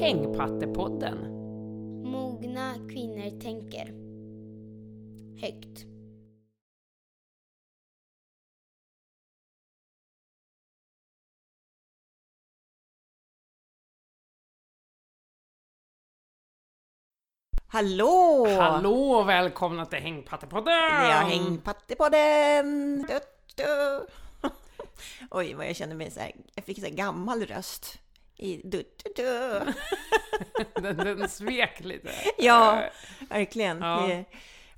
Hängpattepodden. Mogna kvinnor tänker. Högt. Hallå! Hallå och välkomna till Hängpattepodden! Ja, Hängpattepodden! Du, du. Oj, vad jag känner mig så här, jag fick så här gammal röst. I du, du, du. den, den svek lite. Ja, verkligen. Ja. Det-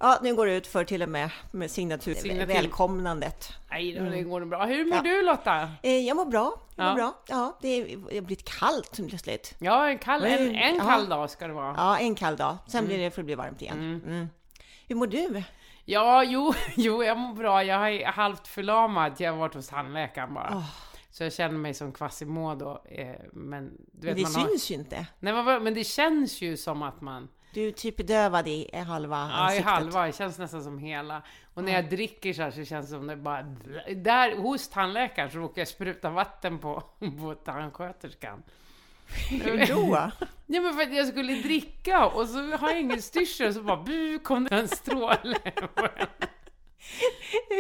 Ja, nu går det ut för till och med med signatur, Signatur. välkomnandet. Nej, det, det går bra. Hur mår Ja. du Lotta? Eh, Jag mår bra, jag mår Ja. bra. Ja, det är- det har blivit kallt plötsligt. Ja, en, kall, en, Mm, en kall dag ska det vara. Ja, en kall dag. Sen blir det för att bli varmt igen. Mm. Hur mår du? Ja, jo, jo, jag mår bra. Jag är halvt förlamad. Jag har varit hos tandläkaren bara. Åh. Så jag känner mig som Quasimodo. Eh, men du vet, det man har... syns ju inte. Nej, men, men det känns ju som att man... Du är typ bedövad i halva Ja, i ansiktet. halva. Det känns nästan som hela. Och när jag dricker så här så känns det som det bara... Där, hos tandläkaren så råkar jag spruta vatten på, på tandsköterskan. Hur då? Ja men för att jag skulle dricka och så har jag ingen styrsel och så bara bu kom det en stråle.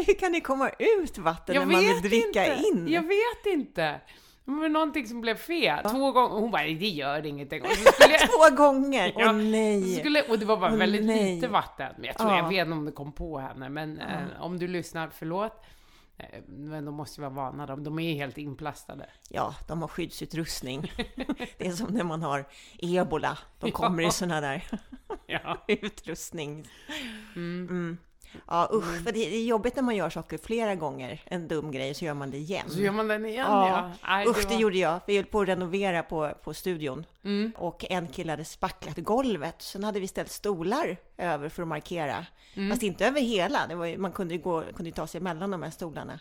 Hur kan det komma ut vatten Jag när man vill dricka inte. in? Jag vet inte. Det var någonting som blev fel. Två gånger. Hon bara, det gör ingenting. Och, så skulle jag, Två gånger? Åh Ja, nej! skulle, och det var bara Åh, väldigt nej. lite vatten. Men jag tror, Ja. jag vet inte om det kom på henne. Men eh, om du lyssnar, förlåt. Eh, Men de måste ju vara vana. De, de är ju helt inplastade. Ja, de har skyddsutrustning. Det är som när man har ebola. De kommer i såna där Ja. utrustning. Mm. Ja, usch, för det är jobbigt när man gör saker flera gånger. En dum grej, så gör man det igen. Så gör man den igen Ja, ja. Nej, usch, det var- gjorde jag. Vi höll på att renovera på, på studion. Mm. Och en kille hade spacklat golvet. Sen hade vi ställt stolar över för att markera. Mm. Fast inte över hela. Det var man kunde ju gå, kunde ta sig mellan de här stolarna.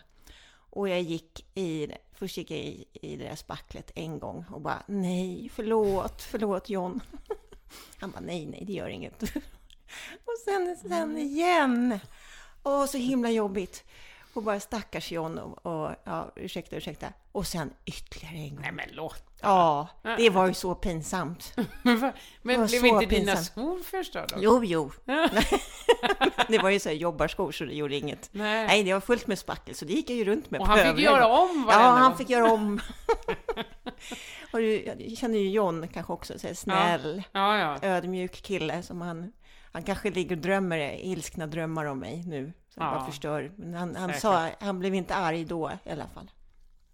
Och jag gick i, först gick jag i, i det där spacklet en gång och bara nej, förlåt, förlåt John. Han bara nej, nej, det gör inget. Och sen, sen igen. Åh, så himla jobbigt. Och bara stackars John och, och ja, ursäkta, ursäkta. Och sen ytterligare en gång. Nej men Lotta. Ja, det var ju så pinsamt. Men, va- men var blev inte dina pinsamt. skor förstörda? Jo, jo. det var ju så här jobbarskor så det gjorde inget. Nej. Nej, det var fullt med spackel så det gick jag ju runt med Och han fick övriga göra om Ja, varenda han gång. fick göra om. och du jag känner ju John kanske också, så här snäll, Ja, ja. ödmjuk kille som han, han kanske ligger och drömmer ilskna drömmar om mig nu. Som Ja. bara förstör. Men han, han sa, han blev inte arg då i alla fall.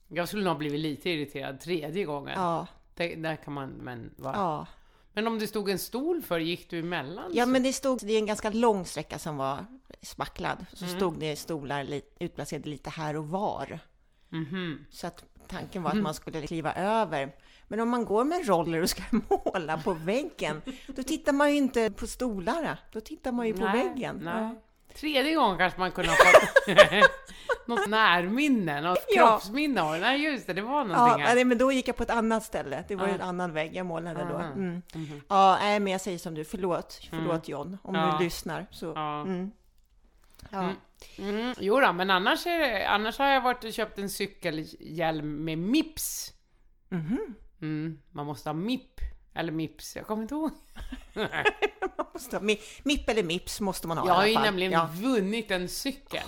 Jag skulle nog blivit lite irriterad tredje gången. Ja, Det, där kan man, men va? ja. Men om det stod en stol för, gick du emellan? Ja, så? men det stod, det är en ganska lång sträcka som var spacklad. Så Mm. stod det stolar utplacerade lite här och var. Mhm. Så att tanken var att man skulle kliva över. Men om man går med roller och ska måla på väggen, då tittar man ju inte på stolarna. Då tittar man ju på Nej, väggen. Nej. Ja. Tredje gången kanske man kunde ha fått något närminne, något Ja. kroppsminne av. Nej, just det, det var Ja, någonting här. nej, men då gick jag på ett annat ställe. Det var ju Ja. en annan vägg jag målade då. Aha. Mm. Mhm. Ja, nej, men jag säger som du, förlåt. Förlåt John, om Ja. du lyssnar. Så, Ja. mm. Ja. Mm. Mm. Jo då, men annars, är det, annars har jag varit och köpt en cykelhjälm med Mips. Mhm. Mm. Man måste ha MIP, eller Mips, jag kommer inte ihåg. Man måste ha- Mi- Mipp eller Mips måste man ha Jag har ju nämligen Ja. vunnit en cykel.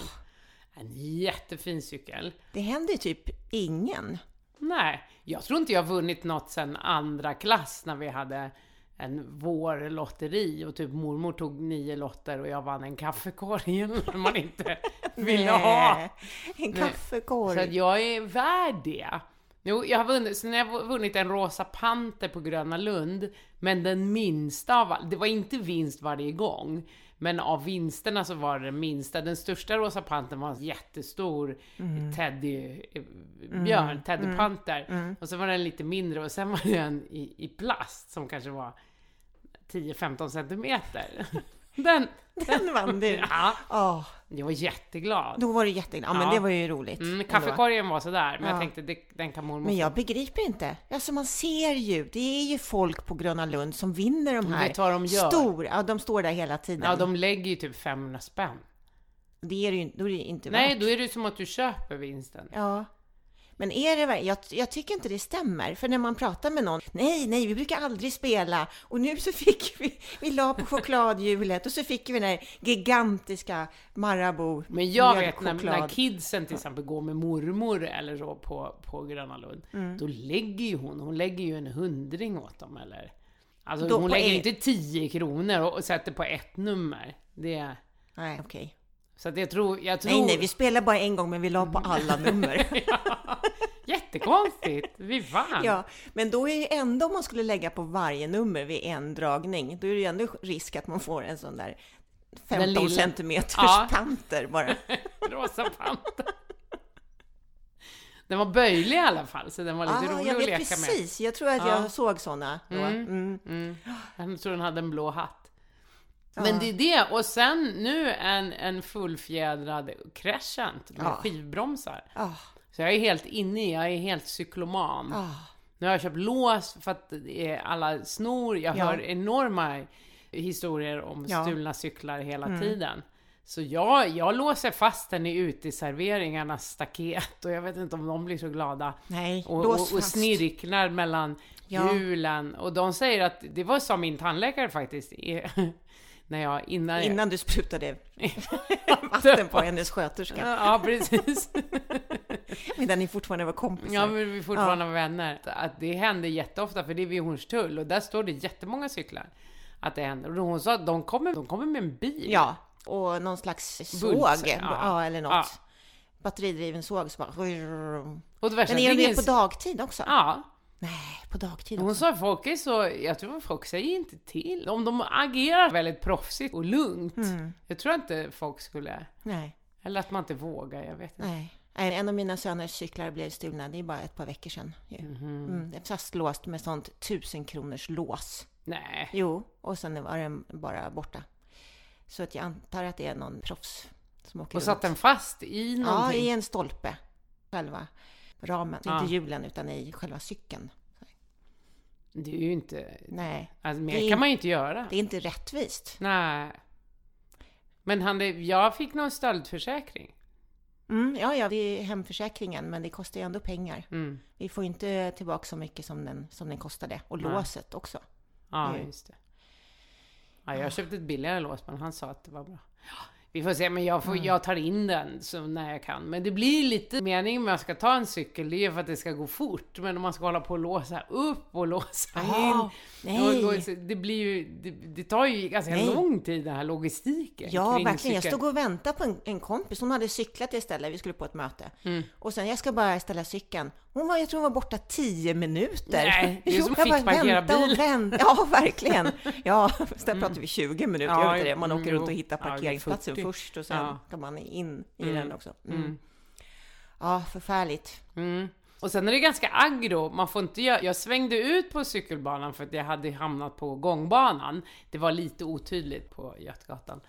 En jättefin cykel. Det händer ju typ ingen. Nej, jag tror inte jag vunnit något sen andra klass när vi hade en vårlotteri och typ mormor tog nio lotter och jag vann en kaffekorg när man inte ville ha. En kaffekorg. Så jag är värd det. Jo, jag har vunnit, sen har jag vunnit en rosa panter på Gröna Lund, men den minsta av all- det var inte vinst varje gång, men av vinsterna så var det den minsta. Den största rosa pantern var en jättestor teddybjörn, teddypanter. Och så var den lite mindre och sen var det en i, i plast som kanske var 10-15 centimeter. Den, Den vann du. ja, Ja, jag var jätteglad. då var det jätteglad. Ja, men det var ju roligt. Mm, kaffekorgen var sådär, men jag Ja. tänkte det, den kan mormor Men jag begriper inte. Alltså man ser ju, det är ju folk på Gröna Lund som vinner de här vet du vad de gör? stora, ja de står där hela tiden. Ja, de lägger ju typ 500 spänn. Det är det ju då är det inte Nej, värt. då är det ju som att du köper vinsten. Ja. Men är det jag, jag tycker inte det stämmer, för när man pratar med någon, nej, nej, vi brukar aldrig spela, och nu så fick vi, vi la på chokladhjulet och så fick vi den här gigantiska Marabou Men jag vet när, när kidsen till exempel går med mormor eller så på, på Gröna Lund, Mm. då lägger ju hon, hon lägger ju en hundring åt dem eller? Alltså Då hon lägger en- inte 10 kronor och, sätter på ett nummer. Det, Nej, okej. så att jag tror, jag tror... Nej, nej, vi spelar bara en gång, men vi la på alla nummer. Jättekonstigt! Vi vann! Ja, men då är ju ändå om man skulle lägga på varje nummer vid en dragning, då är det ju ändå risk att man får en sån där 15 lilla- centimeters Ja. panter bara. Rosa panter. Den var böjlig i alla fall, så den var lite Ja, rolig jag att leka med. precis. Jag tror att Ja. jag såg såna då. Mm. Mm. Mm. Jag tror den hade en blå hatt. Ja. Men det är det, och sen nu en, en fullfjädrad crescent med Ja. skivbromsar. Så jag är helt inne i, jag är helt cykloman. ah. Nu har jag köpt lås för att alla snor, jag Ja. hör enorma historier om Ja. stulna cyklar hela Mm. tiden. Så jag, jag låser fast den i uteserveringarnas staket och jag vet inte om de blir så glada. Nej, Och, och, och snirklar mellan Ja. hjulen. Och de säger att, det var som min tandläkare faktiskt, när jag, innan, Innan du sprutade vatten på hennes sköterska, Ja, precis. medan ni fortfarande var kompisar. Ja, men vi fortfarande vänner. Att det händer jätteofta, för det är vid Hornstull och där står det jättemånga cyklar. Att det händer. Och hon sa att de kommer, de kommer med en bil. Ja, och någon slags såg, Bulse, ja. ja. eller något. Ja. Batteridriven såg, så bara... Och det värsta, Men är de det det på dagtid också? Ja. Nej, på dagtid Hon också. sa att folk är så, jag tror folk säger inte till. Om de agerar väldigt proffsigt och lugnt. Mm. Jag tror inte folk skulle, Nej, eller att man inte vågar, jag vet inte. nej. En av mina söners cyklar blev stulna, det är bara ett par veckor sedan. Mhm. Mm, det är fastlåst med sånt tusen kronors lås. Nej. Jo, och sen var den bara borta. Så att jag antar att det är någon proffs som åker Och satt den fast i Ja, någonting? i en stolpe. Själva ramen, Ja. inte hjulen utan i själva cykeln. Det är ju inte, Nej, alltså Det mer är- kan man ju inte göra. det är inte rättvist. Nej. Men han, det- jag fick någon stöldförsäkring. Mm, ja, ja, det är hemförsäkringen, men det kostar ju ändå pengar. Mm. Vi får ju inte tillbaka så mycket som den, som den kostade. Och Nej. låset också. Ja, Mm. just det. Ja, jag köpte ett billigare lås, men han sa att det var bra. Vi får se, men jag, får, jag tar in den så när jag kan. Men det blir lite meningen med att jag ska ta en cykel, det är ju för att det ska gå fort. Men om man ska hålla på och låsa upp och låsa in. Ah, nej. Och, och, det blir ju, det, det tar ju ganska Nej. lång tid den här logistiken. Ja, verkligen. Jag stod och väntade på en, en kompis. Hon hade cyklat istället. Vi skulle på ett möte. Mm. Och sen, jag ska bara ställa cykeln. Hon var, jag tror hon var borta tio minuter. Nej, det är som fick parkera vänta och bil. vänta. Ja, verkligen. Ja, sen pratar vi 20 minuter. Ja, vet inte det. Man mm, åker runt och hittar 40. Först och sen Ja. kan man in i Mm. den också. Mm. Mm. Ja, förfärligt. Mm. Och sen är det ganska aggro, man får inte göra... Jag svängde ut på cykelbanan för att jag hade hamnat på gångbanan. Det var lite otydligt på Götgatan.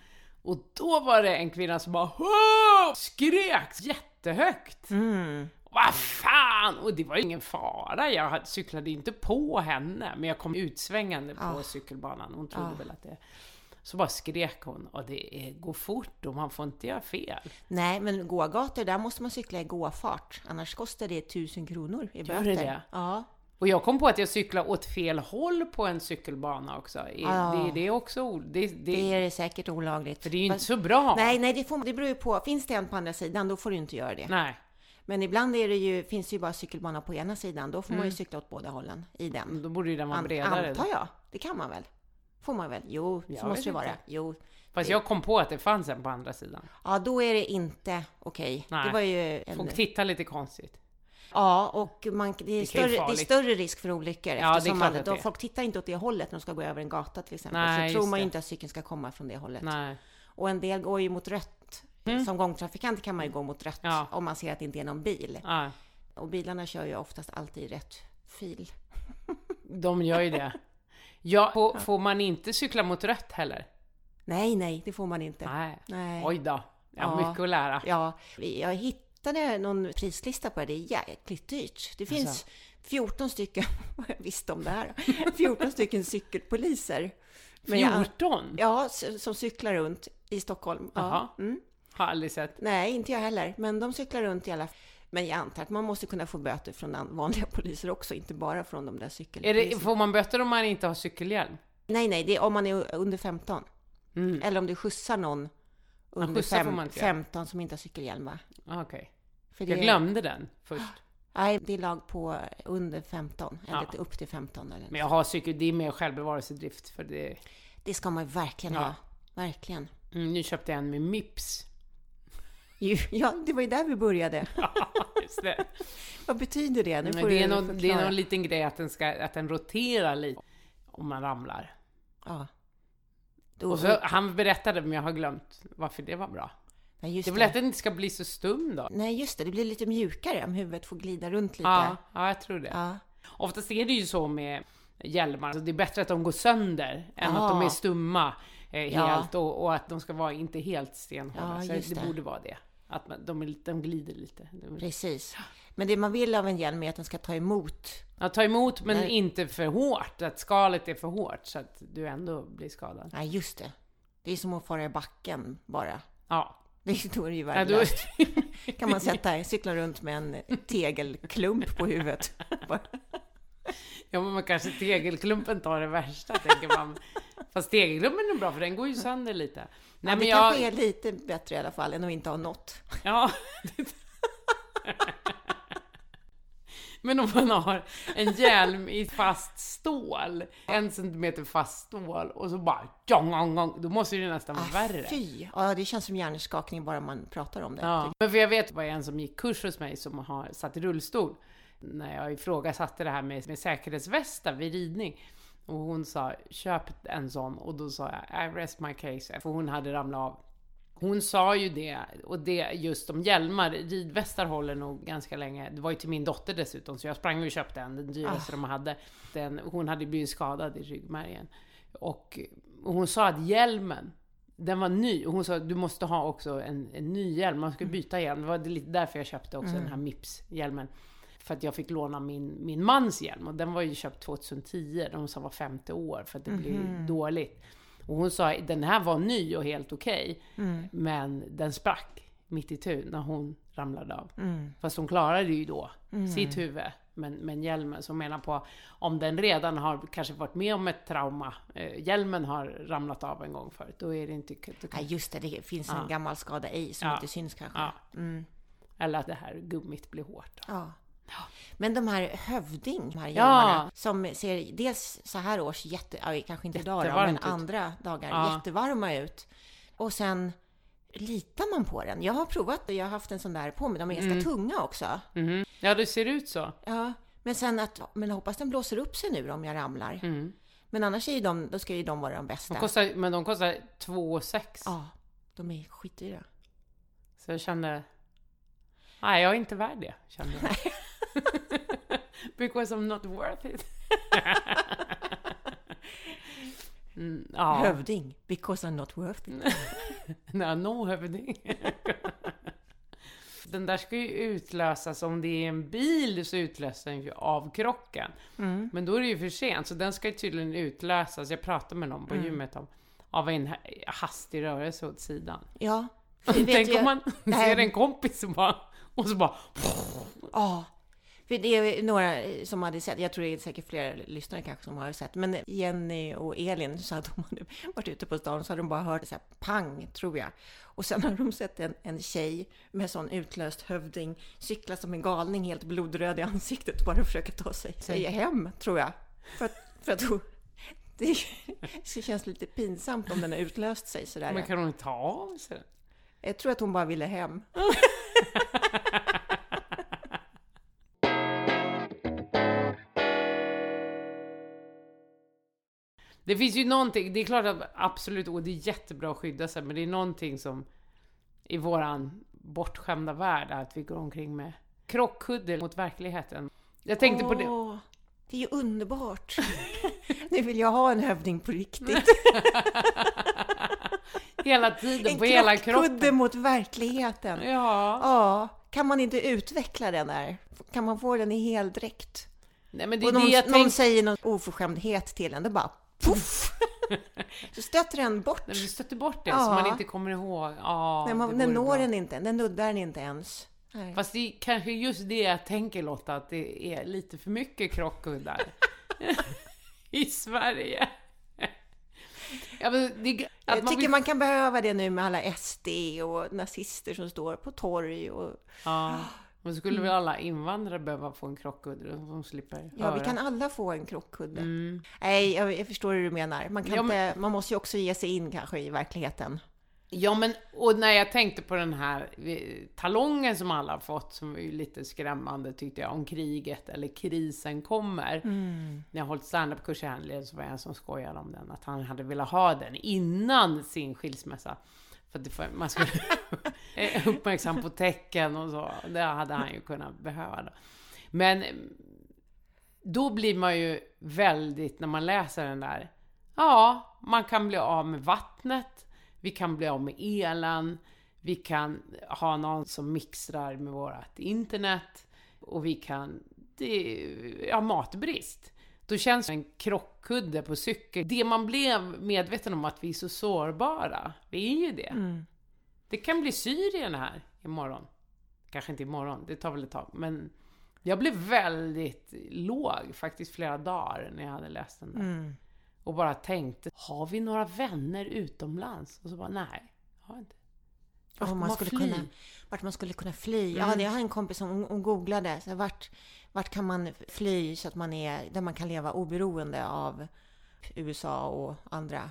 Och då var det en kvinna som bara "Åh!" skrek jättehögt. Mm. Vad fan! Och det var ju ingen fara, jag cyklade inte på henne, men jag kom utsvängande på Ah. cykelbanan. Hon trodde Ah. väl att det... Så bara skrek hon, och det är, går fort och man får inte göra fel. Nej, men gågator, där måste man cykla i gåfart. Annars kostar det tusen kronor i Gör böter. det det? Ja. Och jag kom på att jag cyklade åt fel håll på en cykelbana också. Ah. det, det är också det, det, Det är säkert olagligt. För det är ju inte så bra. Nej, nej, det, får, det beror ju på. Finns det en på andra sidan, då får du inte göra det. Nej. Men ibland är det ju, finns det ju bara cykelbana på ena sidan. Då får man ju Mm. cykla åt båda hållen i den. Då borde ju den vara An, bredare. antar jag. Det kan man väl? Får man väl? Jo, Jag så måste vet det vara. inte. Jo. Fast jag kom på att det fanns en på andra sidan. Ja, då är det inte okej. Nej. Det var ju en... Folk tittar lite konstigt. Ja, och man, det, är ju större, det är större risk för olyckor. det är eftersom man, det då folk tittar inte åt det hållet när de ska gå över en gata till exempel. Nej, så tror man ju det. inte att cykeln ska komma från det hållet. Nej. Och en del går ju mot rött. Mm. Som gångtrafikant kan man ju gå mot rött Ja. om man ser att det inte är någon bil. Ja, Och bilarna kör ju oftast alltid i rätt fil. de gör ju det. Ja, får, får man inte cykla mot rött heller? Nej, nej, det får man inte. Nej. Nej. Oj då. Jag har Ja. mycket att lära. Ja, jag hittade någon prislista på det. Det är jäkligt dyrt. Det finns Alltså. 14 stycken, vad jag visste om det här, 14 stycken cykelpoliser. Men jag- 14? Ja, som cyklar runt i Stockholm. Jaha. Ja. Mm. Har aldrig sett. Nej, inte jag heller. Men de cyklar runt i alla fall. Men jag antar att man måste kunna få böter från an- vanliga poliser också, inte bara från de där cykelpoliserna. får man böter om man inte har cykelhjälm? Nej, nej, det är om man är under 15. Mm. Eller om du skjutsar någon under skjutsar fem, man inte göra. 15 som inte har cykelhjälm, va? Ah, Okej. För Jag det- glömde den först. Nej, det är lag på under 15, eller Ja. upp till 15. Eller Men jag har cykel, det är mer självbevarelsedrift för det... Det ska man ju verkligen Ja. ha. Verkligen. Mm, nu köpte jag en med Mips. Ja, det var ju där vi började. Det. Vad betyder det? Nu Men det, är någon, det är någon liten grej att den, ska, att den roterar lite om man ramlar. Ja. Då, Och så, han berättade, men jag har glömt varför det var bra. nej, just Det är väl att den inte ska bli så stum då? Nej, just det. Det blir lite mjukare om huvudet får glida runt lite. Ja, ja, jag tror det. Ja. Oftast är det ju så med hjälmar, alltså det är bättre att de går sönder än Ja. att de är stumma eh, Ja. helt och, och att de ska vara inte helt stenhårda. Ja, så det, det. borde vara det. Att man, de, är, lite- de glider lite. Precis. Men det man vill av en hjälm är att den ska ta emot. Att ta emot men Nej. inte för hårt, att skalet är för hårt så att du ändå blir skadad. Nej, just det. Det är som att fara i backen bara. Ja. Det är, då är det ju ja då, värdelöst. kan man sätta, cykla runt med en tegelklump på huvudet. Ja men man kanske tegelklumpen tar det värsta tänker man. Fast tegelklumpen är bra för den går ju sönder lite. Nej ja, men det jag... kanske är lite bättre i alla fall än att inte ha något. Ja. Men om man har en hjälm i fast stål, en centimeter fast stål och så bara jong, jong, jong, då måste det nästan vara värre. Ah, fy! Ja, det känns som hjärnskakning bara man pratar om det. Ja. Men för jag vet, det var en som gick kurs hos mig som har satt i rullstol. När jag ifrågasatte det här med, med säkerhetsvästar vid ridning. Och hon sa, köp en sån. Och då sa jag, I rest my case. För hon hade ramlat av. Hon sa ju det, och det just om hjälmar, ridvästar håller nog ganska länge. Det var ju till min dotter dessutom, så jag sprang och köpte en, den dyraste de hade. Den, hon hade blivit skadad i ryggmärgen. Och, och hon sa att hjälmen, den var ny. Och hon sa att du måste ha också en, en ny hjälm, man ska byta hjälm. Det var lite därför jag köpte också den här Mips-hjälmen. För att jag fick låna min, min mans hjälm och den var ju köpt 2010, de sa var femte år för att det blev dåligt. Och hon sa den här var ny och helt okej, men den sprack mitt i tur när hon ramlade av. Fast hon klarade ju då sitt huvud, men, men hjälmen. Hon menar på om den redan har kanske varit med om ett trauma, eh, hjälmen har ramlat av en gång förut, då är det inte... Då Nej, just det. Det finns en Ja. gammal skada i som Ja. inte syns kanske. ja. Mm. Eller att det här gummit blir hårt. Ja. Men de här hövding, de här Ja. som ser dels så här års jätte, kanske inte idag då, men andra dagar Ja. jättevarma ut. Och sen litar man på den. Jag har provat det, jag har haft en sån där på mig. De är Mm. ganska tunga också. Mhm. Ja, det ser ut så. Ja, men sen att, men hoppas den blåser upp sig nu om jag ramlar. Mm. Men annars är ju de, då ska ju de vara de bästa. De kostar, men de kostar 2 6 Ja, de är skitdyra. Så jag kände... Nej, jag är inte värd det, kände jag. Because I'm not worth it. mm, ja, Hövding, because I'm not worth it. no, no hövding. Den där ska ju utlösas, om det är en bil så utlöser den ju av krocken. Mm. Men då är det ju för sent, så den ska ju tydligen utlösas, jag pratade med någon på Mm. gymmet om, av en ha- hastig rörelse åt sidan. Ja, Tänk jag- om man ser en kompis och bara, och så bara Ja, det är några som hade sett, jag tror det är säkert flera lyssnare kanske som har sett, men Jenny och Elin så att de hade varit ute på stan så hade de bara hört så här pang, tror jag. Och sen har de sett en, en tjej med sån utlöst hövding cykla som en galning, helt blodröd i ansiktet, bara försöka ta sig, sig hem, tror jag. För att, för att hon, det, det känns lite pinsamt om den har utlöst sig sådär. Men kan hon inte ta av sig den? Jag tror att hon bara ville hem. Det finns ju någonting, det är klart att absolut, och det är jättebra att skydda sig, men det är någonting som i våran bortskämda värld är att vi går omkring med krockkudde mot verkligheten. Jag tänkte på det. Åh, Det är ju underbart. nu vill jag ha en hövding på riktigt. hela tiden, En på hela krockkudde kroppen. mot verkligheten. Ja. Ja, kan man inte utveckla den där? Kan man få den i heldräkt? Nej men det Och är det någon, någon tänkte. säger någon oförskämdhet till en, det bara poff! Så stöter den bort. Vi stötte bort det Ja. så man inte kommer ihåg. Ja, Nej, man, den når bra. den inte, den nuddar den inte ens. Nej. Fast det är kanske just det jag tänker Lotta, att det är lite för mycket krockkuddar i Sverige. Ja, det, Jag man tycker vill- man kan behöva det nu med alla SD och nazister som står på torg och Ja, men skulle väl alla invandrare behöva få en krockkudde de slipper ja, höra. vi kan alla få en krockkudde. Mm. Nej, jag, jag förstår hur du menar. Man, kan Ja, men- inte, man måste ju också ge sig in kanske i verkligheten. Ja, men och när jag tänkte på den här talongen som alla har fått, som var ju lite skrämmande tyckte jag, om kriget eller krisen kommer. När jag hållit standup-kurs i helgen så var jag en som skojade om den, att han hade velat ha den innan sin skilsmässa. För att det, får- man skulle vara eh, uppmärksam på tecken och så. Det hade han ju kunnat behöva då. Men eh, då blir man ju väldigt, när man läser den där, ja, man kan bli av med vattnet, vi kan bli av med elen, vi kan ha någon som mixtrar med vårt internet och vi kan, det, ja, matbrist. Då känns en krockkudde på cykel, det man blev medveten om att vi är så sårbara, vi är ju det. Det kan bli Syrien här imorgon. Kanske inte imorgon, det tar väl ett tag. Men jag blev väldigt låg faktiskt flera dagar när jag hade läst den där. Och bara tänkte, har vi några vänner utomlands? Och så bara, nej, har inte. Vart ska man man skulle fly? kunna, vart man skulle kunna fly. Ja, Mm. det- jag har en kompis som hon, hon googlade. Så här, vart, vart kan man fly så att man är, där man kan leva oberoende av USA och andra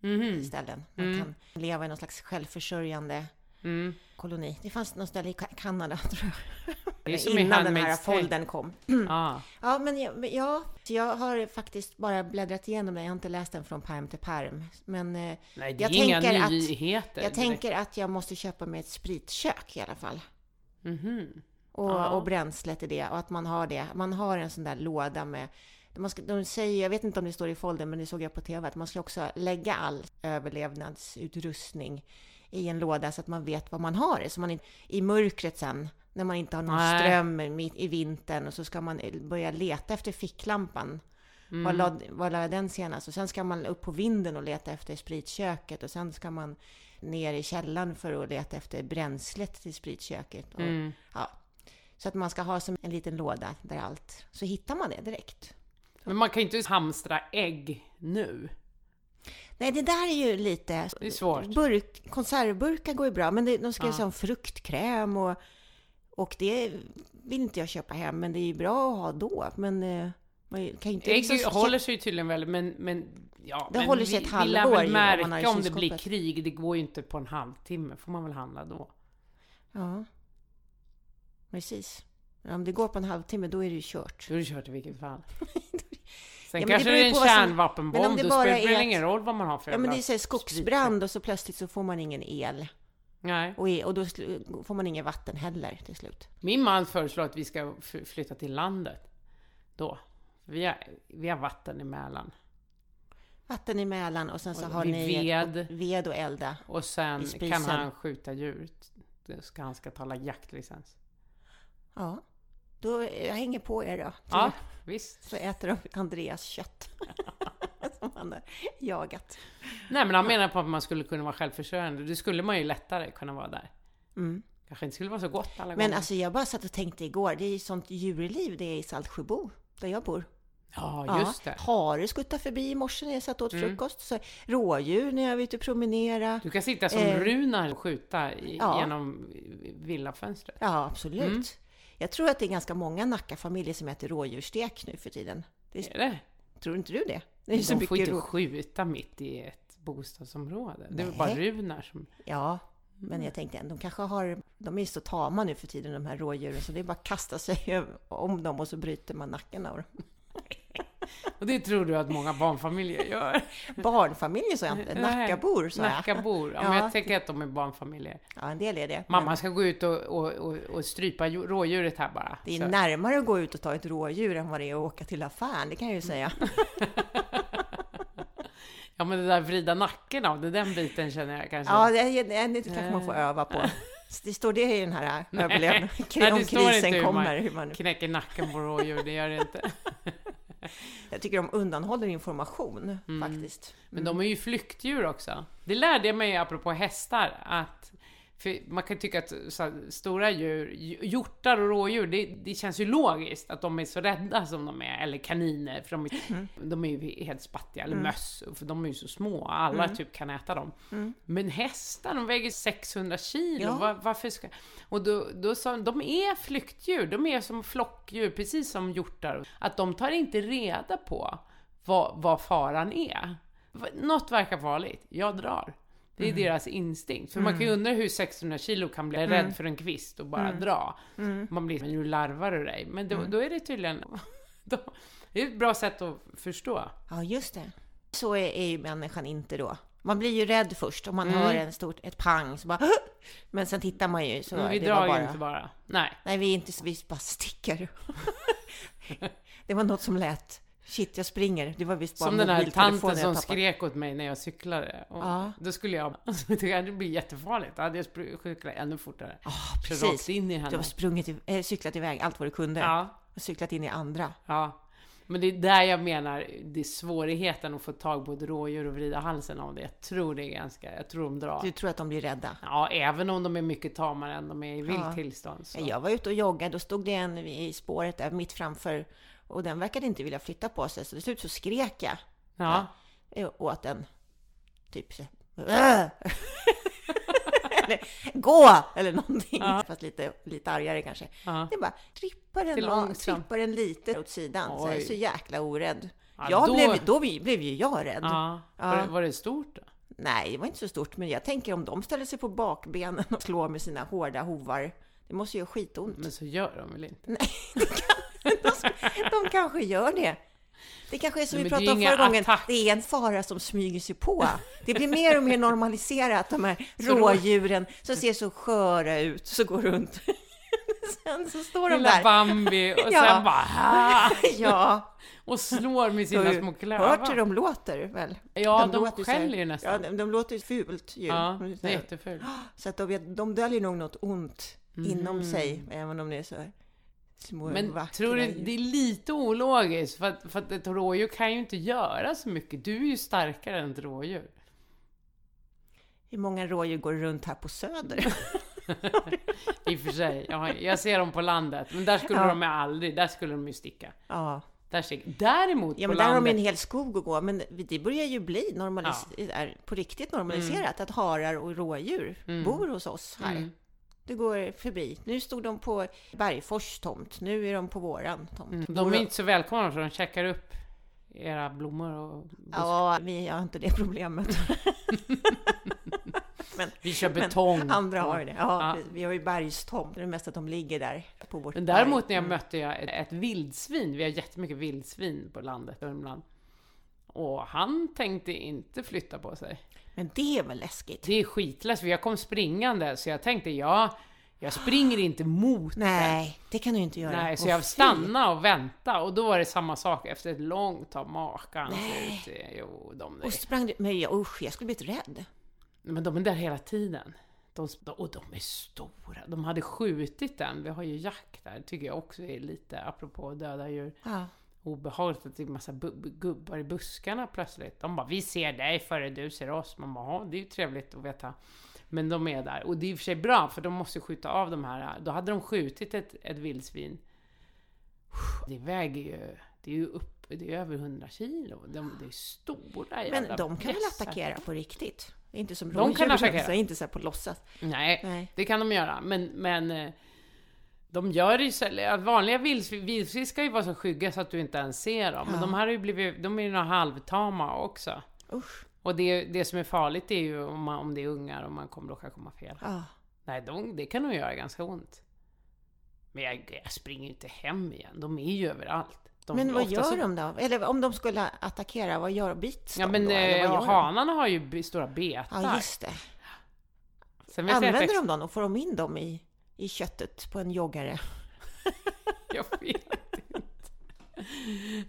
Mhm. ställen. Man Mm. kan leva i någon slags självförsörjande Mm. koloni. Det fanns något ställe i Ka- Kanada, tror jag. Innan den här foldern kom. Ja. Ja, men jag, ja, jag har faktiskt bara bläddrat igenom den. Jag har inte läst den från perm till perm. Men eh, Nej, det är Jag inga tänker att- nyheter. jag direkt. tänker att jag måste köpa mig ett spritkök i alla fall. Mhm. Och, Ja. och bränslet i det. Och att man har det. Man har en sån där låda med man ska, de säger, jag vet inte om det står i foldern, men det såg jag på TV, att man ska också lägga all överlevnadsutrustning i en låda så att man vet vad man har det. Så man inte, i mörkret sen, när man inte har någon Nej. ström mitt i vintern, och så ska man börja leta efter ficklampan. Mm. Var, la, var la jag den senast? Och sen ska man upp på vinden och leta efter spritköket och sen ska man ner i källaren för att leta efter bränslet till spritköket. Och, Mm. ja. Så att man ska ha som en liten låda där allt, så hittar man det direkt. Men man kan ju inte hamstra ägg nu. Nej, det där är ju lite... Det är svårt. Burk, konservburkar går ju bra, men det, de ska ju Ja. ha fruktkräm och, och det vill inte jag köpa hem, men det är ju bra att ha då. Men eh, man kan ju inte... Ägg liksom- håller sig ju tydligen väl, men, men ja, Det men håller sig vi, ett vi lär halvår väl märka om det blir krig. Det går ju inte på en halvtimme, får man väl handla då. Ja, precis. Om det går på en halvtimme, då är det ju kört. Då är det kört i vilket fall. Sen Ja, kanske det är en som- kärnvapenbomb, men om det då spelar det att- ingen roll vad man har för Ja, men det är så här skogsbrand och så plötsligt så får man ingen el. Nej. Och, och då får man ingen vatten heller till slut. Min man föreslår att vi ska flytta till landet. Då. Vi har, vi har vatten i Mälaren. Vatten i Mälaren och sen så Och har ni ved. ved och elda. Och sen kan han skjuta djur. Det ska han ska tala jaktlicens. Ja, då, jag hänger på er då. Så, Ja, visst. så äter de Andreas kött. Som han har jagat. Nej men han menar på att man skulle kunna vara självförsörjande. Det skulle man ju lättare kunna vara där. Mm. Kanske inte skulle vara så gott alla Men gånger. alltså jag bara satt och tänkte igår, det är ju sånt djurliv det är i Saltsjöbo, där jag bor. ja, just det. Hare skuttade förbi i morse när jag satt och åt Mm. frukost. Så rådjur när jag var ute och promenera. Du kan sitta som Eh. Runar och skjuta i, Ja. genom villafönstret. Ja, absolut. Mm. Jag tror att det är ganska många Nacka-familjer som äter rådjursstek nu för tiden. Det, Är det? tror inte du det? Det är De får inte rå... skjuta mitt i ett bostadsområde. Det är bara Runar som... Ja, men jag tänkte de kanske har... De är så tama nu för tiden de här rådjuren så det är bara att kasta sig om dem och så bryter man nacken av dem. Och det tror du att många barnfamiljer gör? Barnfamiljer sa jag inte. Nackabor sa jag. Nackabor. Ja, men jag tänker att de är barnfamiljer. Ja, en del är det. Mamma ska gå ut och, och, och, och strypa ju- rådjuret här bara. Det är Så- närmare att gå ut och ta ett rådjur än vad det är att åka till affären, det kan jag ju säga. Ja men det där vrida nacken av, det den biten känner jag kanske. Ja, det, det, det kanske man får öva på. Det står det i den här överlevnaden, Nej, om det står inte krisen hur man- kommer. Hur man, Knäcker nacken på rådjur, det gör det inte. jag tycker de undanhåller information Mm. faktiskt. Men de är ju flyktdjur också. Det lärde jag mig apropå hästar, att För man kan tycka att här, stora djur, hjortar och rådjur, det, det känns ju logiskt att de är så rädda som de är, eller kaniner, för de, är- Mm. de är ju helt spattiga, eller möss, för de är ju så små, alla Mm. typ kan äta dem. Men hästar, de väger 600 kilo, Ja. var, varför ska... Och då, då sa de, de är flyktdjur, de är som flockdjur, precis som hjortar. Att de tar inte reda på vad, vad faran är. Något verkar farligt, jag drar. Det är deras instinkt. För man kan ju undra hur 600 kilo kan bli rädd för en kvist och bara dra. Man blir, men nu larvar du dig. Men då, då är det tydligen... Då, det är ett bra sätt att förstå. Ja, just det. Så är, är ju människan inte då. Man blir ju rädd först om man Mm. hör en stort, ett pang så bara Men sen tittar man ju så Men vi det drar var ju bara... inte bara. Nej. Nej, vi är inte så, vi bara sticker. det var något som lät Shit, jag springer. Det var visst bara Som den här tanten som skrek åt mig när jag cyklade. Och Ja. Då skulle jag... Alltså, det blir jättefarligt. Då hade jag cyklat ännu fortare. Ja, rakt precis. in i Du henne. har sprungit, i- äh, cyklat iväg allt vad du kunde. Ja. Och cyklat in i andra. Ja. Men det är där jag menar, det är svårigheten att få tag på ett rådjur och vrida halsen av det. Jag tror det är ganska, jag tror de drar. Du tror att de blir rädda. Ja, även om de är mycket tamare än de är i vilt Ja. tillstånd. Så. Jag var ute och joggade, då stod det en i spåret där mitt framför och den verkade inte vilja flytta på sig, så till slut så skrek jag Ja. eh, åt den. Typ så! Eller gå! Eller någonting. Ja. Fast lite, lite argare kanske. Ja. Det bara trippar den, av, trippar den lite åt sidan. Så, jag är Oj. så jäkla orädd. Ja, jag då- Blev, då blev ju jag rädd. ja. Ja. Var, det, var det stort då? Nej, det var inte så stort, men jag tänker om de ställer sig på bakbenen och slår med sina hårda hovar. Det måste ju göra skitont. Men så gör de väl inte? De kanske gör det. Det kanske är som Nej, vi pratade om förra gången. attack- Det är en fara som smyger sig på. Det blir mer och mer normaliserat, de här rådjuren som ser så sköra ut, så går runt. Sen så står de Lilla där. Bambi och Ja. sen bara "Ah!" Ja, och slår med sina små klövar. hört hur de låter väl? Ja, de, här- skäller ju Ja, nästan. de, de låter ju fult ju. Ja, Så det är jättefult. Så att de, de döljer nog något ont inom Mm. sig, även om det är så här små Men vackra tror du, djur. det är lite ologiskt, för att, för att ett rådjur kan ju inte göra så mycket. Du är ju starkare än ett rådjur. Hur många rådjur går runt här på Söder? I och för sig. Jag, jag ser dem på landet, men där skulle Ja. de aldrig, där skulle de ju sticka. ja. Där sticker. Däremot Ja, på men där har de landet, en hel skog att gå. Men det börjar ju bli normalis- är på riktigt normaliserat att harar och rådjur Mm. bor hos oss här. Mm. Det går förbi. Nu stod de på Bergfors tomt. Nu är de på våran tomt. Mm. De är inte så välkomna för de checkar upp era blommor och buskar. Ja, vi har inte det problemet. Vi kör men betong. Andra har det. Ja, Ja. Vi, vi har ju bergstomt. Det är mest att de ligger där på vårt Men däremot när jag Mm. mötte jag ett, ett vildsvin, vi har jättemycket vildsvin på landet Värmland. Och han tänkte inte flytta på sig. Men det är väl läskigt? Det är skitläskigt, för jag kom springande så jag tänkte ja, jag springer inte mot den. Nej, det kan du inte göra. Nej, så Åh, jag stannade och väntade och då var det samma sak efter ett långt tag. Makan ser ut, jo, de Och sprang du... Men jag, usch, jag skulle blivit rädd. Men de är där hela tiden. De, och de är stora. De hade skjutit den. Vi har ju jakt där. tycker jag också är lite, apropå döda djur, Ja. Obehagligt att det är massa gubbar i buskarna plötsligt. De bara ”Vi ser dig före du ser oss”. Man bara "Ja, det är ju trevligt att veta”. Men de är där. Och det är i och för sig bra, för de måste skjuta av de här. Då hade de skjutit ett, ett vildsvin. Det väger ju... Det är ju upp... Det är över 100 kilo. De, det är stora jävla Men de kan väl attackera på riktigt? Inte som De kan attackera. så inte så på låtsas. Nej, Nej. det kan de göra. Men, men eh, de gör det ju så, vanliga vildsvin, vildsvin ska ju vara så skygga så att du inte ens ser dem. Men Ja. de här har ju blivit, de är ju några halvtama också. Usch. Och det, det som är farligt är ju om, man, om det är ungar och man kommer råka komma fel. Ja. Nej, de, det kan nog göra ganska ont. Men jag, jag springer ju inte hem igen. De är ju överallt. De, Men vad gör så- de då? Eller om de skulle attackera, vad gör bits Ja de men då? Eh, hanarna har ju stora betar. Ja, just det. Jag, Använder inte, de dem och får de in dem i, i köttet på en joggare? jag vet inte.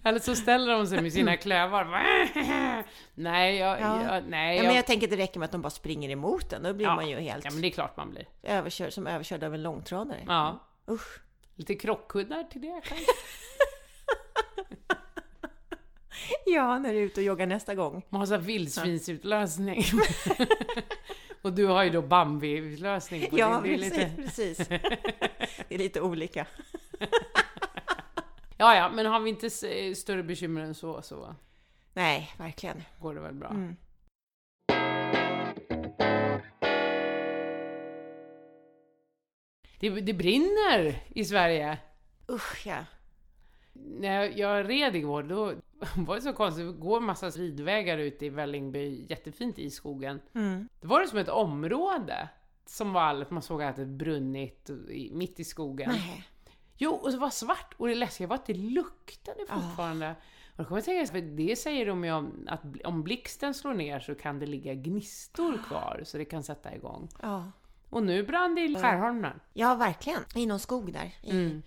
Eller så ställer de sig med sina klövar. nej, jag, Ja. jag, nej, Ja, jag, men jag tänker att det räcker med att de bara springer emot den. Då blir Ja. man ju helt ja, men det är klart man blir. överkörd, som överkörd av en långtradare. Ja. Usch. Lite krockkuddar till det kanske. Ja, när du är ute och joggar nästa gång. Man har så här vildsvinsutlösning. Och du har ju då Bambi-lösning på Ja, är precis, lite... precis. Det är lite olika. Ja, ja, men har vi inte större bekymmer än så, så Nej, verkligen. går det väl bra. Mm. Det, det brinner i Sverige. Usch ja. När jag, jag red igår, då var det så konstigt. Det går en massa ridvägar ute i Vällingby, jättefint i skogen. Mm. Det var det som ett område som var alldeles, man såg att det brunnit i- mitt i skogen. Nej. Jo, och det var svart och det läskiga var att det luktade Ah. fortfarande. Och då kommer jag tänka, för det säger de ju om att om blixten slår ner så kan det ligga gnistor kvar så det kan sätta igång. Ja. Och nu brann det i Skärholmen. ja, verkligen. I någon skog där. I, Mm.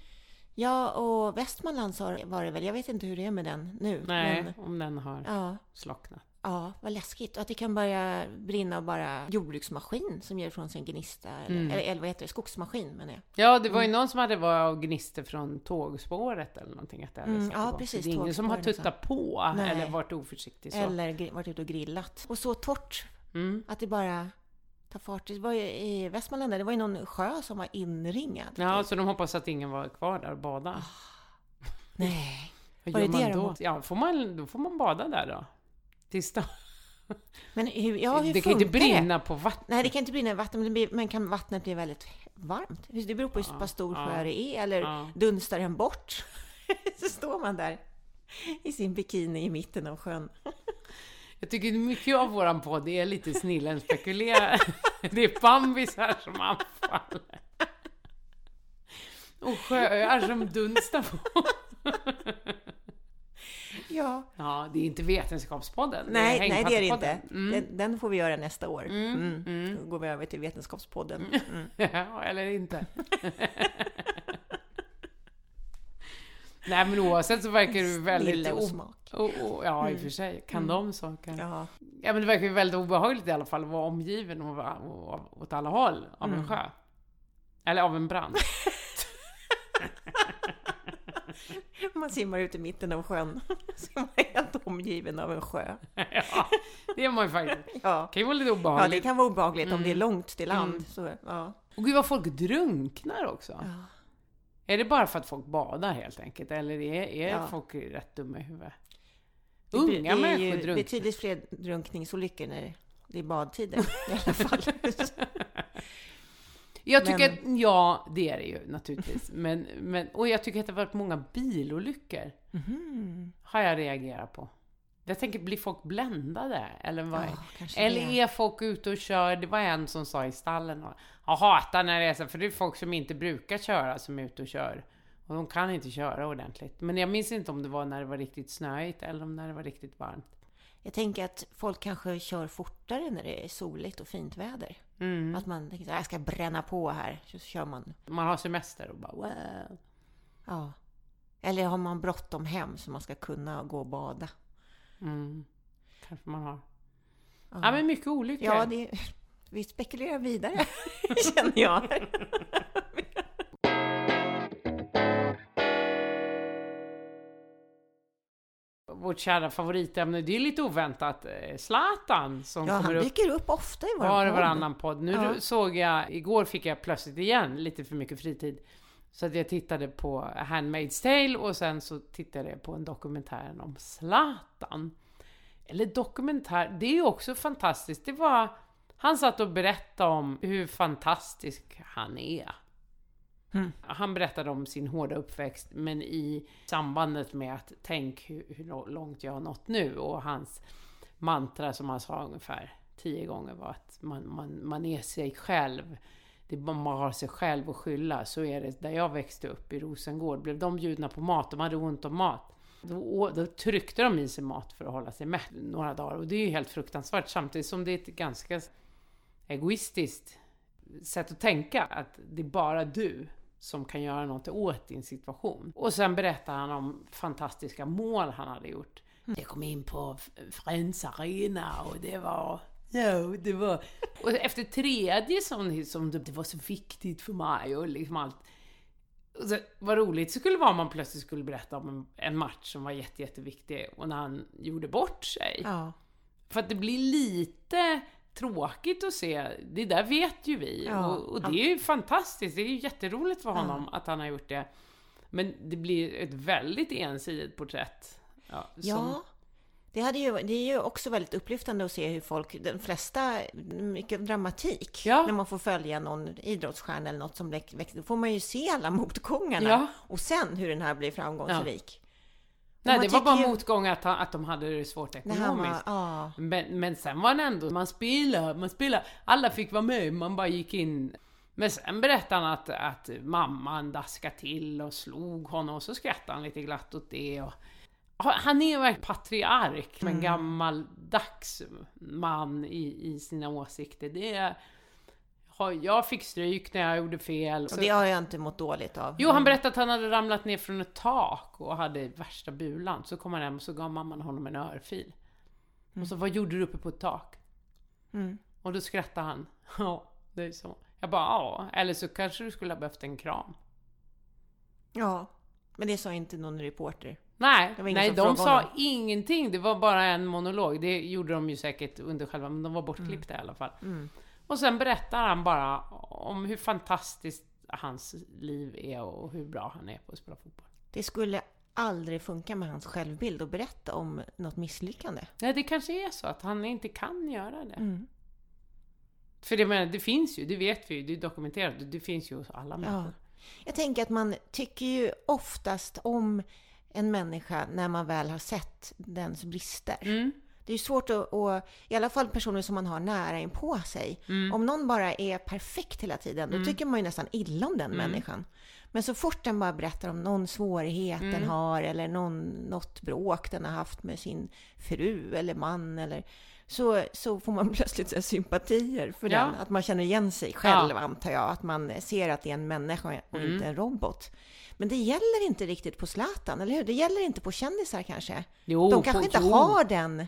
Ja, och Västmanland var det väl. Jag vet inte hur det är med den nu. Nej, Men, om den har ja, slocknat. ja, vad läskigt. Och att det kan börja brinna av bara jordbruksmaskin som ger ifrån sig en gnista. Eller, Mm. eller, eller vad heter det? Skogsmaskin menar jag. Ja, det var Mm. ju någon som hade varit gnister från tågspåret eller någonting. Att det Mm, ja, igång. precis, Det är ingen som har tuttat på Nej. eller varit oförsiktig så. Eller varit ute och grillat. Och så torrt Mm. att det bara tar fart. Det var ju i Västmanland, det var ju någon sjö som var inringad. Ja, så de hoppas att ingen var kvar där och badade. Nej. Vad var gör det man det de då? var? Ja, får man, då får man bada där då. Tills. Men hur, ja, hur det kan inte funkar det? brinna på vatten. Nej, det kan inte brinna i vatten, men, blir, men kan vattnet bli väldigt varmt? Det beror på hur Ja, stor ja, sjö det är, eller ja. dunstar den bort? så står man där i sin bikini i mitten av sjön. Jag tycker mycket av våran podd är lite snillen spekulerar. det är bambisar som anfaller. Och sjöar som dunstar på. Ja. Ja, det är inte Vetenskapspodden. Nej, nej, det är det inte. Mm. Den, den får vi göra nästa år. Mm, Mm. mm. Då går vi över till Vetenskapspodden. Mm. Ja, eller inte. Nej, men oavsett så verkar du väldigt... Snille och smak. o- o- ja, i och för sig. Kan Mm. de saker? Ja. Ja, men det verkar ju väldigt obehagligt i alla fall att vara omgiven och vara- och- åt alla håll av en Mm. sjö. Eller av en brand. Man simmar ut i mitten av sjön. Så man är helt omgiven av en sjö. ja, det är man ju faktiskt. Ja. kan ju vara lite Ja, det obehagligt. kan vara obehagligt om det är Mm. långt till land. Mm. Så, ja. Och gud vad folk drunknar också. Ja. Är det bara för att folk badar helt enkelt? Eller är, är Ja. folk rätt dumma i huvudet? Det- Unga det är människor ju drunknar. betydligt fler drunkningsolyckor när det är badtider i alla fall. Jag tycker Men- att, ja, det är det ju naturligtvis. Men, men, och jag tycker att det har varit många bilolyckor. Mhm. Har jag reagerat på. Jag tänker, blir folk bländade? Eller vad? Ja, Eller det. är folk ute och kör? Det var en som sa i stallen. och, Jag hatar när det är så, för det är folk som inte brukar köra som är ute och kör. Och de kan inte köra ordentligt. Men jag minns inte om det var när det var riktigt snöigt eller om när det var riktigt varmt. Jag tänker att folk kanske kör fortare när det är soligt och fint väder. Mm. Att man tänker att jag ska bränna på här, så kör man. Man har semester och bara wow. Ja. Eller har man bråttom hem så man ska kunna gå och bada. Mm. Kanske man har. Ja, Ja men mycket olyckor. ja det, vi spekulerar vidare, känner jag. Vårt kära favoritämne, det är lite oväntat. eh, Zlatan som Ja, han kommer upp dyker upp ofta i vår var podd. varannan podd. Nu Ja. såg jag, igår fick jag plötsligt igen lite för mycket fritid. Så att jag tittade på Handmaid's Tale och sen så tittade jag på en dokumentär om Zlatan. Eller dokumentär, det är ju också fantastiskt. Det var, han satt och berättade om hur fantastisk han är. Mm. Han berättade om sin hårda uppväxt, men i sambandet med att tänk hur, hur långt jag har nått nu och hans mantra som han sa ungefär tio gånger var att man, man, man är sig själv. Det, man har sig själv att skylla. Så är det där jag växte upp i Rosengård. Blev de bjudna på mat, de hade ont om mat. Då, då tryckte de i sig mat för att hålla sig mätt några dagar. Och det är ju helt fruktansvärt samtidigt som det är ett ganska egoistiskt sätt att tänka. Att det är bara du som kan göra något åt din situation. Och sen berättar han om fantastiska mål han hade gjort. Jag kom in på Friends Arena och det var... Ja, det var... Och efter tredje som, som det, det var så viktigt för mig och liksom allt. Och så, vad roligt så skulle det vara om man plötsligt skulle berätta om en, en match som var jätte, jätteviktig och när han gjorde bort sig. Ja. För att det blir lite tråkigt att se. Det där vet ju vi. Ja. Och, och det är ju fantastiskt. Det är ju jätteroligt för honom att han har gjort det. Men det blir ett väldigt ensidigt porträtt. Ja, Ja, som- det, hade ju, det är ju också väldigt upplyftande att se hur folk, de flesta, mycket dramatik, Ja. när man får följa någon idrottsstjärna eller något som växer, då får man ju se alla motgångarna Ja. och sen hur den här blir framgångsrik. Nej, det var bara ju- motgång att, han, att de hade det svårt var, ekonomiskt. ja, Men, men sen var det ändå, man spelade, man spelade, alla fick vara med, man bara gick in. Men sen berättade han att, att mamman daskade till och slog honom och så skrattade han lite glatt åt det. Och, han är verkligen patriark, men gammaldags man i, i sina åsikter. Det är, jag fick stryk när jag gjorde fel. och det har jag inte mått dåligt av. Jo, han berättade att han hade ramlat ner från ett tak och hade värsta bulan. Så kom han hem och så gav mamman honom en örfil. Och så, vad gjorde du uppe på ett tak? Mm. Och då skrattade han. Ja, det är så. Jag bara, ja. Eller så kanske du skulle ha behövt en kram. Ja, men det sa inte någon reporter. Nej, nej de sa honom. ingenting. Det var bara en monolog. Det gjorde de ju säkert under själva, men de var bortklippta i alla fall. Mm. Och sen berättar han bara om hur fantastiskt hans liv är och hur bra han är på att spela fotboll. Det skulle aldrig funka med hans självbild att berätta om något misslyckande. Nej, det kanske är så att han inte kan göra det. Mm. För det, menar, det finns ju, det vet vi ju, det är dokumenterat, det finns ju hos alla Ja. människor. Jag tänker att man tycker ju oftast om en människa när man väl har sett dens brister. Mm. Det är ju svårt att, och, i alla fall personer som man har nära in på sig. Mm. Om någon bara är perfekt hela tiden, då tycker man ju nästan illa om den Mm. människan. Men så fort den bara berättar om någon svårighet Mm. den har eller någon, något bråk den har haft med sin fru eller man eller så, så får man plötsligt så sympatier för Ja. den. Att man känner igen sig själv Ja. antar jag. Att man ser att det är en människa och Mm. inte en robot. Men det gäller inte riktigt på Zlatan, eller hur? Det gäller inte på kändisar kanske. Jo, De kanske på- inte jo. har den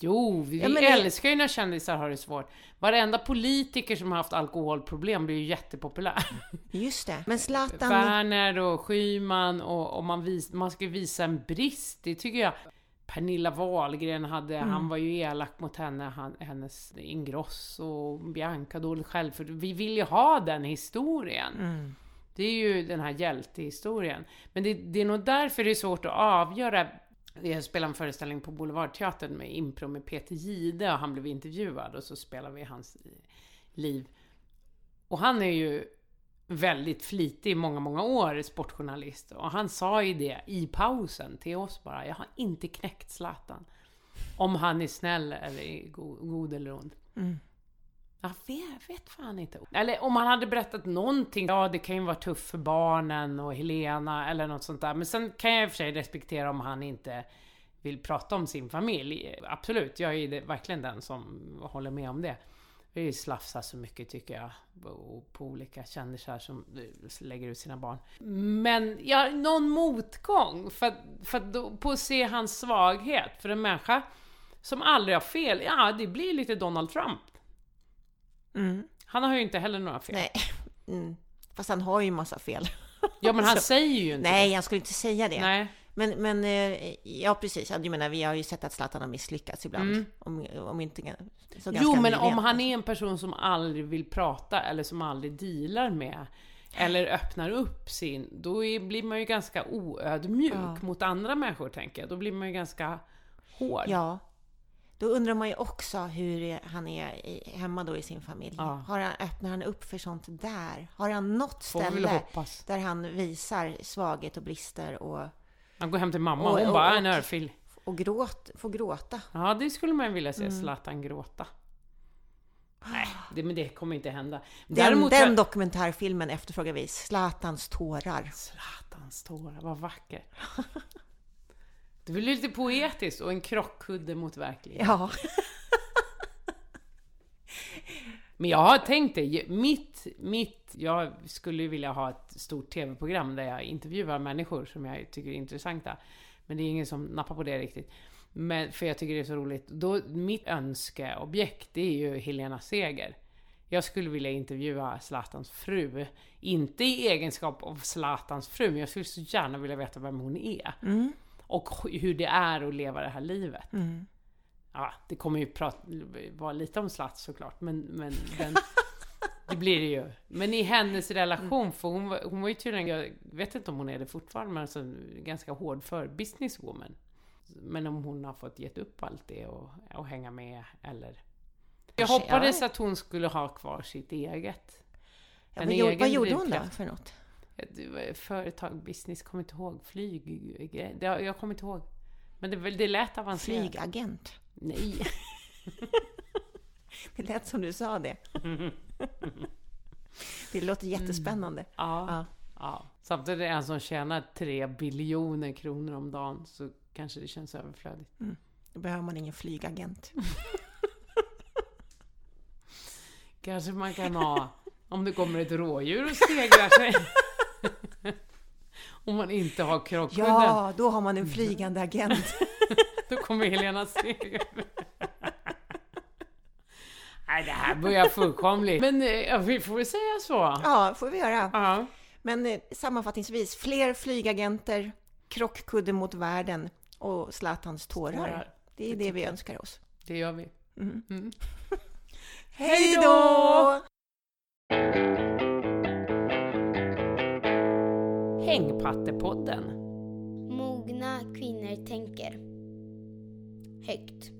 Jo, vi Ja, det- älskar ju när kändisar har det svårt. Varenda politiker som har haft alkoholproblem blir ju jättepopulär. Just det. Men Zlatan... Werner och Schyman och, och man, vis, man ska visa en brist, det tycker jag. Pernilla Wahlgren hade, Mm. han var ju elak mot henne, han, hennes Ingrosso och Bianca dåligt själv, för vi vill ju ha den historien. Mm. Det är ju den här hjältehistorien. Men det, det är nog därför det är svårt att avgöra. Jag spelade en föreställning på Boulevardteatern med impro med Peter Gide och han blev intervjuad och så spelade vi hans liv. Och han är ju väldigt flitig i många, många år sportjournalist. Och han sa ju det i pausen till oss bara. Jag har inte knäckt Zlatan. Om han är snäll eller god, god eller ond. Mm. Jag vet, vet fan inte. Eller om han hade berättat någonting. Ja, det kan ju vara tufft för barnen och Helena eller något sånt där. Men sen kan jag i och för sig respektera om han inte vill prata om sin familj. Absolut, jag är ju verkligen den som håller med om det. Vi slafsar så mycket tycker jag. Och på olika kändisar som eh, lägger ut sina barn. Men ja, någon motgång. För, att- för att då, på att se hans svaghet. För en människa som aldrig har fel. Ja, det blir lite Donald Trump. Mm. Han har ju inte heller några fel. Nej. Mm. Fast han har ju massa fel. Ja, men han Så- säger ju inte Nej, jag skulle inte säga det. det. Nej. Men, men eh, ja, precis. Jag menar, vi har ju sett att Zlatan har misslyckats ibland. Mm. Om, om inte så ganska Jo, men nyligen. om han är en person som aldrig vill prata eller som aldrig dealar med eller öppnar upp sin, då är, blir man ju ganska oödmjuk Ja. mot andra människor, tänker jag. Då blir man ju ganska hård. Ja. Då undrar man ju också hur han är i, hemma då i sin familj. Ja. Har han, öppnar han upp för sånt där? Har han något ställe där han visar svaghet och brister och, Han går hem till mamma, Och- hon och- bara, och- en örfil. och gråt, får gråta? Ja, det skulle man vilja Mm. se Zlatan gråta. Nej, det, men det kommer inte hända. Den, Däremot... den dokumentärfilmen efterfrågar vi. Zlatans tårar. Zlatans tårar, vad vacker. Det blir lite poetiskt och en krockkudde mot verkligheten. Ja. Men jag har tänkt det, mitt, mitt, jag skulle vilja ha ett stort TV-program där jag intervjuar människor som jag tycker är intressanta. Men det är ingen som nappar på det riktigt. Men, för jag tycker det är så roligt. Då, mitt önskeobjekt, det är ju Helena Seger. Jag skulle vilja intervjua Zlatans fru. Inte i egenskap av Zlatans fru, men jag skulle så gärna vilja veta vem hon är. Mm. Och hur det är att leva det här livet. Mm. ja, det kommer ju prata, vara lite om Zlats såklart, men, men den, det blir det ju. Men i hennes relation, för hon, var- hon var ju tydligen, jag vet inte om hon är det fortfarande, men alltså ganska hård för businesswoman. Men om hon har fått gett upp allt det och, och hänga med, eller... Jag hoppades att hon skulle ha kvar sitt eget. Ja, vad, gjorde, egen vad gjorde hon då för något? Var Företag, business, kommer inte ihåg. Flyg, det, jag kommer inte ihåg. Men det, det lät avancerat. Flygagent. Nej. Det lät som du sa det. Det låter jättespännande. Ja. Ja. ja. Samtidigt är det en som tjänar 3 biljoner kronor om dagen så kanske det känns överflödigt. Då behöver man ingen flygagent. Kanske man kan ha om det kommer ett rådjur och stegrar sig. Om man inte har krockkudden. Ja, då har man en flygande agent. Då kommer Helena Steg. Nej, det här börjar fullkomligt. Men eh, ja, vi får väl säga så. Ja, får vi göra. Ja. Men eh, sammanfattningsvis, fler flygagenter, krockkudde mot världen och Zlatans tårar. Tårar. Det är det vi önskar oss. Det gör vi. Mm. Mm. Hej då! Hängpattepodden. Mogna kvinnor tänker. Högt.